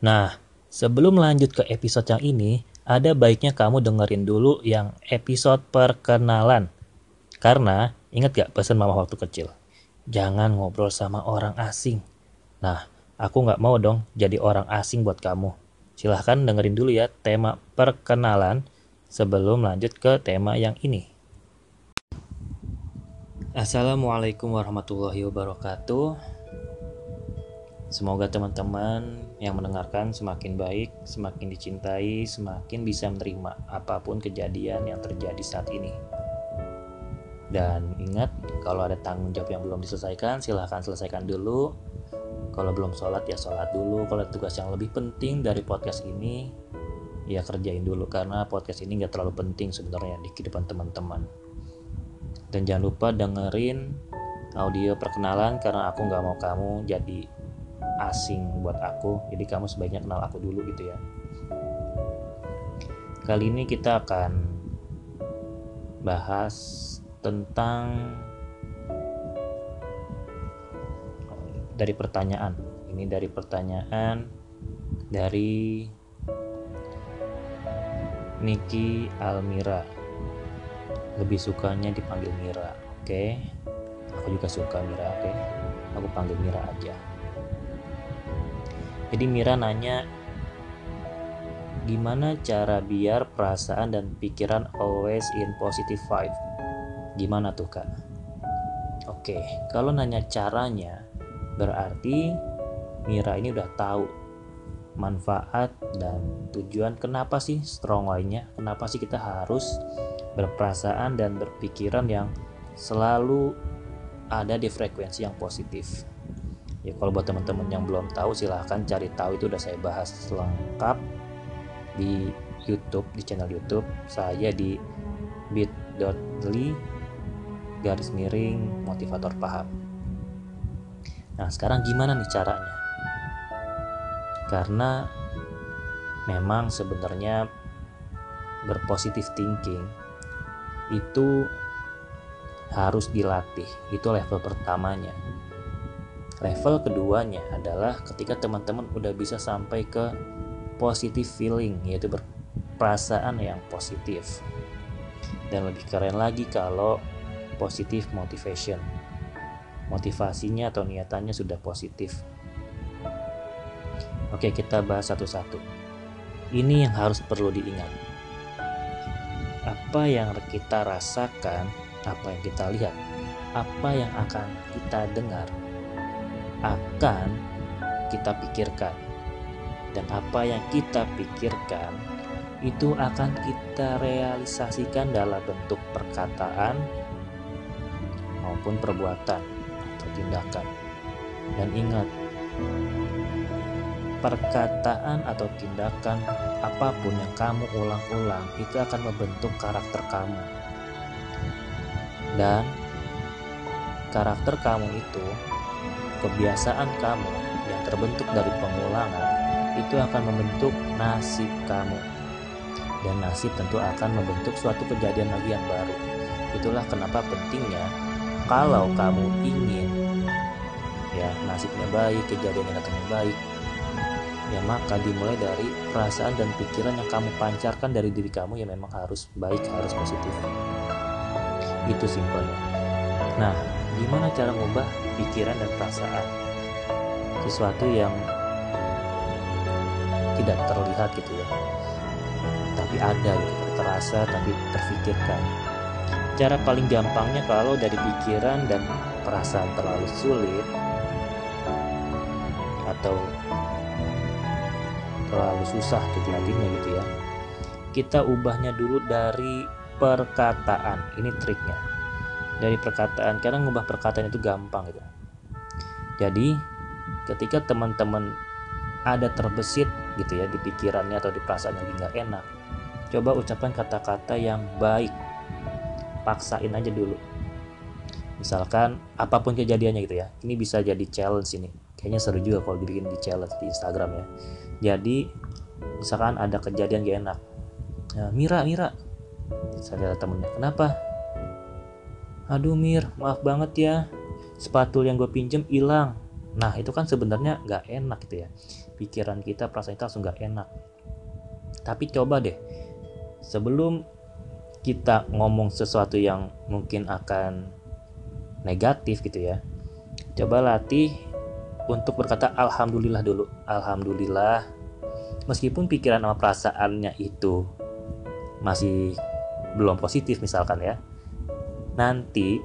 Nah, sebelum lanjut ke episode yang ini, ada baiknya kamu dengerin dulu yang episode perkenalan. Karena, ingat gak pesan mama waktu kecil? Jangan ngobrol sama orang asing. Nah, aku gak mau dong jadi orang asing buat kamu. Silahkan dengerin dulu ya tema perkenalan sebelum lanjut ke tema yang ini. Assalamualaikum warahmatullahi wabarakatuh. Semoga teman-teman yang mendengarkan semakin baik, semakin dicintai, semakin bisa menerima apa pun kejadian yang terjadi saat ini. Dan ingat, kalau ada tanggung jawab yang belum diselesaikan, silahkan selesaikan dulu. Kalau belum sholat, ya sholat dulu. Kalau ada tugas yang lebih penting dari podcast ini, ya kerjain dulu. Karena podcast ini nggak terlalu penting sebenarnya di kehidupan teman-teman. Dan jangan lupa dengerin audio perkenalan karena aku nggak mau kamu jadi asing buat aku jadi kamu sebaiknya kenal aku dulu gitu ya kali ini kita akan bahas tentang dari pertanyaan ini dari pertanyaan dari Niki Almira lebih sukanya dipanggil Mira oke okay? aku juga suka Mira oke okay? aku panggil Mira aja jadi Mira nanya gimana cara biar perasaan dan pikiran always in positive vibe? Gimana tuh kak? Oke kalau nanya caranya berarti Mira ini udah tahu manfaat dan tujuan kenapa sih strong lainnya kenapa sih kita harus berperasaan dan berpikiran yang selalu ada di frekuensi yang positif ya kalau buat teman-teman yang belum tahu silahkan cari tahu. Itu udah saya bahas lengkap di YouTube di channel YouTube. Saya di bit.ly garis miring motivator paham. Nah sekarang gimana nih caranya? Karena memang sebenarnya berpositif thinking itu harus dilatih. Itu level pertamanya Level keduanya adalah ketika teman-teman udah bisa sampai ke positive feeling, yaitu berperasaan yang positif. Dan lebih keren lagi kalau positive motivation. Motivasinya atau niatannya sudah positif. Oke, kita bahas satu-satu. Ini yang harus perlu diingat. Apa yang kita rasakan, apa yang kita lihat, apa yang akan kita dengar, akan kita pikirkan dan apa yang kita pikirkan itu akan kita realisasikan dalam bentuk perkataan maupun perbuatan atau tindakan. Dan ingat, perkataan atau tindakan apa pun yang kamu ulang-ulang itu akan membentuk karakter kamu. Dan karakter kamu itu kebiasaan kamu yang terbentuk dari pengulangan itu akan membentuk nasib kamu. Dan nasib tentu akan membentuk suatu kejadian lagi yang baru. Itulah kenapa pentingnya kalau kamu ingin ya nasibnya baik, kejadian yang datangnya baik, ya maka dimulai dari perasaan dan pikiran yang kamu pancarkan dari diri kamu yang memang harus baik, harus positif. Itu simpelnya. Nah, gimana cara mengubah pikiran dan perasaan. Sesuatu yang tidak terlihat gitu ya. Tapi ada gitu terasa tapi terfikirkan. Cara paling gampangnya kalau dari pikiran dan perasaan terlalu sulit atau terlalu susah gitu artinya gitu ya. Kita ubahnya dulu dari perkataan. Ini triknya. Dari perkataan karena ngubah perkataan itu gampang gitu jadi ketika teman-teman ada terbesit gitu ya di pikirannya atau di perasaan yang nggak enak coba ucapkan kata-kata yang baik. Paksain aja dulu. Misalkan apa pun kejadiannya gitu ya ini bisa jadi challenge ini. Kayaknya seru juga kalau dibikin di challenge di Instagram ya. Jadi misalkan ada kejadian gak enak. Ya, Mira Mira. Saya temennya kenapa? Aduh Mir maaf banget ya sepatu yang gue pinjem hilang. Nah itu kan sebenarnya nggak enak gitu ya. Pikiran kita perasaan kita langsung nggak enak. Tapi coba deh sebelum kita ngomong sesuatu yang mungkin akan negatif gitu ya coba latih untuk berkata alhamdulillah dulu. Alhamdulillah. Meskipun pikiran sama perasaannya itu masih belum positif misalkan ya nanti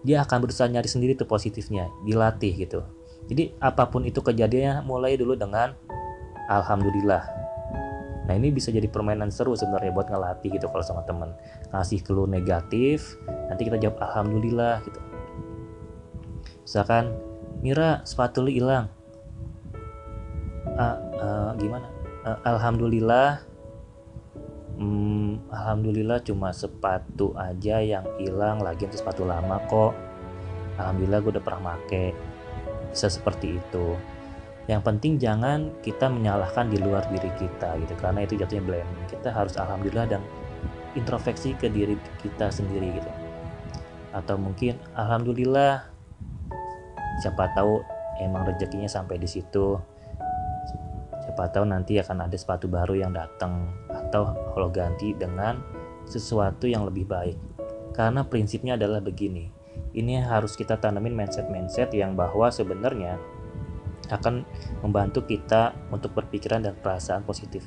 dia akan berusaha nyari sendiri tuh positifnya dilatih gitu. Jadi apa pun itu kejadiannya mulai dulu dengan alhamdulillah. Nah ini bisa jadi permainan seru sebenarnya buat ngelatih gitu kalau sama temen. Ngasih keluh negatif nanti kita jawab alhamdulillah gitu. Misalkan Mira sepatu lu hilang. Uh, uh, gimana? Uh, alhamdulillah hmm, alhamdulillah cuma sepatu aja yang hilang lagi itu sepatu lama kok. Alhamdulillah gue udah pernah make bisa seperti itu. Yang penting jangan kita menyalahkan di luar diri kita gitu karena itu jatuhnya blaming. Kita harus alhamdulillah dan introspeksi ke diri kita sendiri gitu. Atau mungkin alhamdulillah siapa tahu emang rezekinya sampai di situ siapa tahu nanti akan ada sepatu baru yang datang atau kalau ganti dengan sesuatu yang lebih baik. Karena prinsipnya adalah begini ini harus kita tanamin mindset-mindset yang bahwa sebenarnya akan membantu kita untuk berpikiran dan perasaan positif.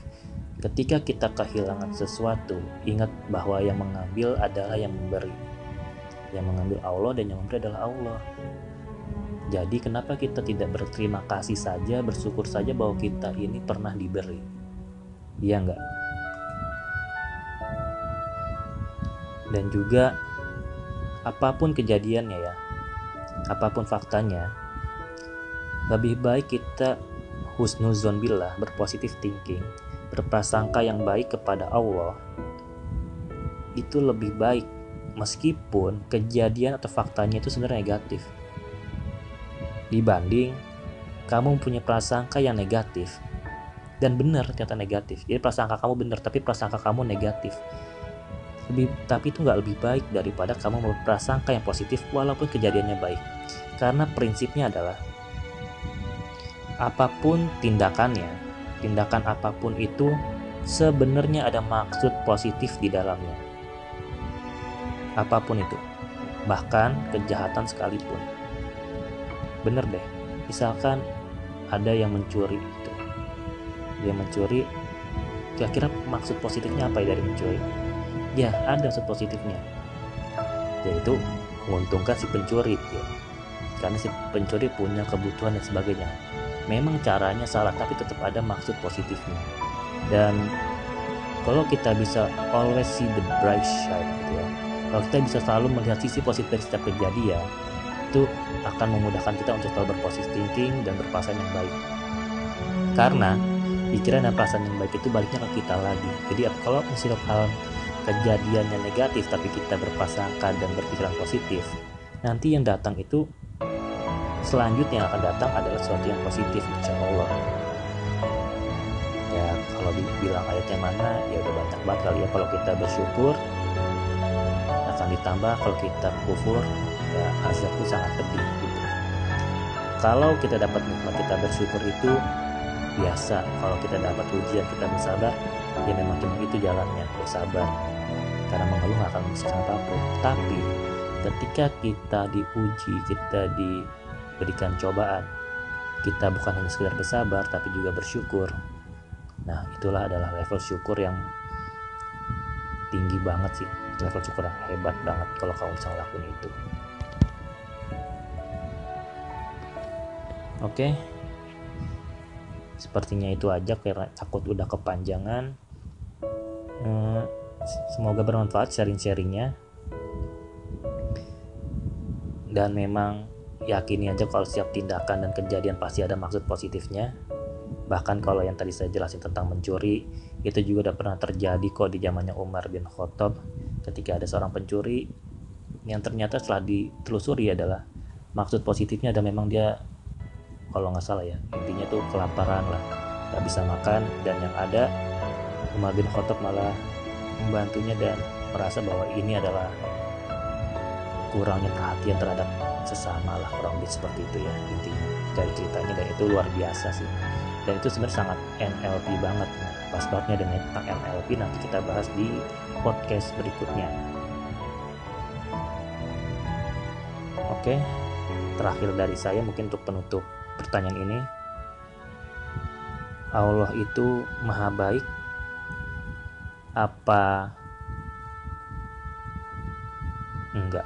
Ketika kita kehilangan sesuatu ingat bahwa yang mengambil adalah yang memberi. Yang mengambil Allah dan yang memberi adalah Allah jadi kenapa kita tidak berterima kasih saja, bersyukur saja bahwa kita ini pernah diberi? Iya enggak? Dan juga apa pun kejadiannya ya, apa pun faktanya, lebih baik kita husnuzon billah, berpositif thinking, berprasangka yang baik kepada Allah, itu lebih baik meskipun kejadian atau faktanya itu sebenarnya negatif dibanding kamu punya prasangka yang negatif. Dan benar ternyata negatif. Jadi prasangka kamu benar tapi prasangka kamu negatif. Lebih tapi itu nggak lebih baik daripada kamu berprasangka yang positif walaupun kejadiannya baik. Karena prinsipnya adalah apa pun tindakannya tindakan apa pun itu sebenarnya ada maksud positif di dalamnya. Apa pun itu bahkan kejahatan sekalipun bener deh misalkan ada yang mencuri itu dia mencuri kira-kira maksud positifnya apa ya dari mencuri? Ya ada maksud positifnya. Yaitu menguntungkan si pencuri ya. karena si pencuri punya kebutuhan dan sebagainya. Memang caranya salah tapi tetap ada maksud positifnya. Dan kalau kita bisa always see the bright side gitu ya. Kalau kita bisa selalu melihat sisi positif dari setiap kejadian itu akan memudahkan kita untuk selalu berpositif thinking dan berpasangan yang baik. Karena pikiran dan perasaan yang baik itu baliknya ke kita lagi. Jadi kalau misalnya hal kejadiannya negatif tapi kita berpasangkan dan berpikiran positif, nanti yang datang itu selanjutnya yang akan datang adalah sesuatu yang positif insya Allah. Ya kalau dibilang ayatnya mana ya udah banyak banget kali ya kalau kita bersyukur akan ditambah kalau kita kufur ya azabku sangat pedih gitu. Kalau kita dapat nikmat kita bersyukur itu biasa. Kalau kita dapat ujian kita bersabar ya memang cuma itu jalannya bersabar. Karena mengeluh akan menghasilkan apa pun tapi ketika kita diuji kita diberikan cobaan kita bukan hanya sekedar bersabar tapi juga bersyukur. Nah itulah adalah level syukur yang tinggi banget sih. Level syukur yang hebat banget kalau kamu bisa ngelakuin itu Oke. Sepertinya itu aja karena takut udah kepanjangan. Eh, semoga bermanfaat sharing-sharingnya. Dan memang yakini aja kalau setiap tindakan dan kejadian pasti ada maksud positifnya. Bahkan kalau yang tadi saya jelasin tentang mencuri, itu juga udah pernah terjadi kok di zamannya Umar bin Khattab ketika ada seorang pencuri yang ternyata setelah ditelusuri adalah maksud positifnya ada memang dia kalau nggak salah ya. Intinya tuh kelaparan lah. Nggak bisa makan dan yang ada Umar bin Khattab malah membantunya dan merasa bahwa ini adalah kurangnya perhatian terhadap sesama lah kurang lebih seperti itu ya intinya. Dari ceritanya dan itu luar biasa sih. Dan itu sebenarnya sangat NLP banget. Nah pas bangetnya dengan tentang NLP nanti kita bahas di podcast berikutnya. Oke terakhir dari saya mungkin untuk penutup pertanyaan ini Allah itu maha baik apa enggak?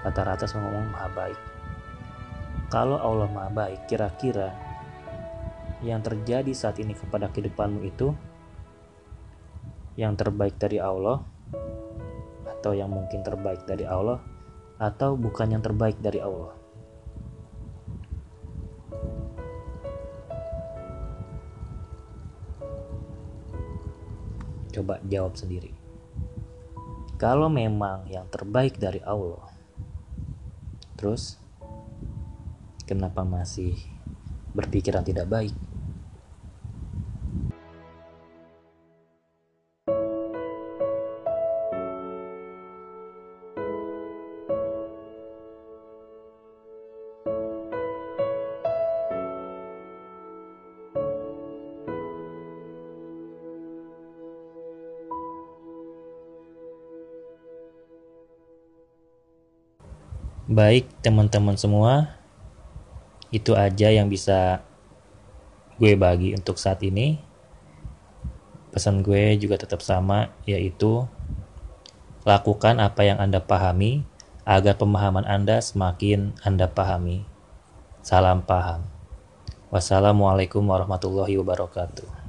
Rata-rata semua ngomong maha baik. Kalau Allah maha baik kira-kira yang terjadi saat ini kepada kehidupanmu itu yang terbaik dari Allah atau yang mungkin terbaik dari Allah atau bukan yang terbaik dari Allah coba jawab sendiri. Kalau memang yang terbaik dari Allah terus kenapa masih berpikiran tidak baik Baik, teman-teman semua, itu aja yang bisa gue bagi untuk saat ini. Pesan gue juga tetap sama, yaitu lakukan apa yang Anda pahami agar pemahaman Anda semakin Anda pahami. Salam paham. Wassalamualaikum warahmatullahi wabarakatuh.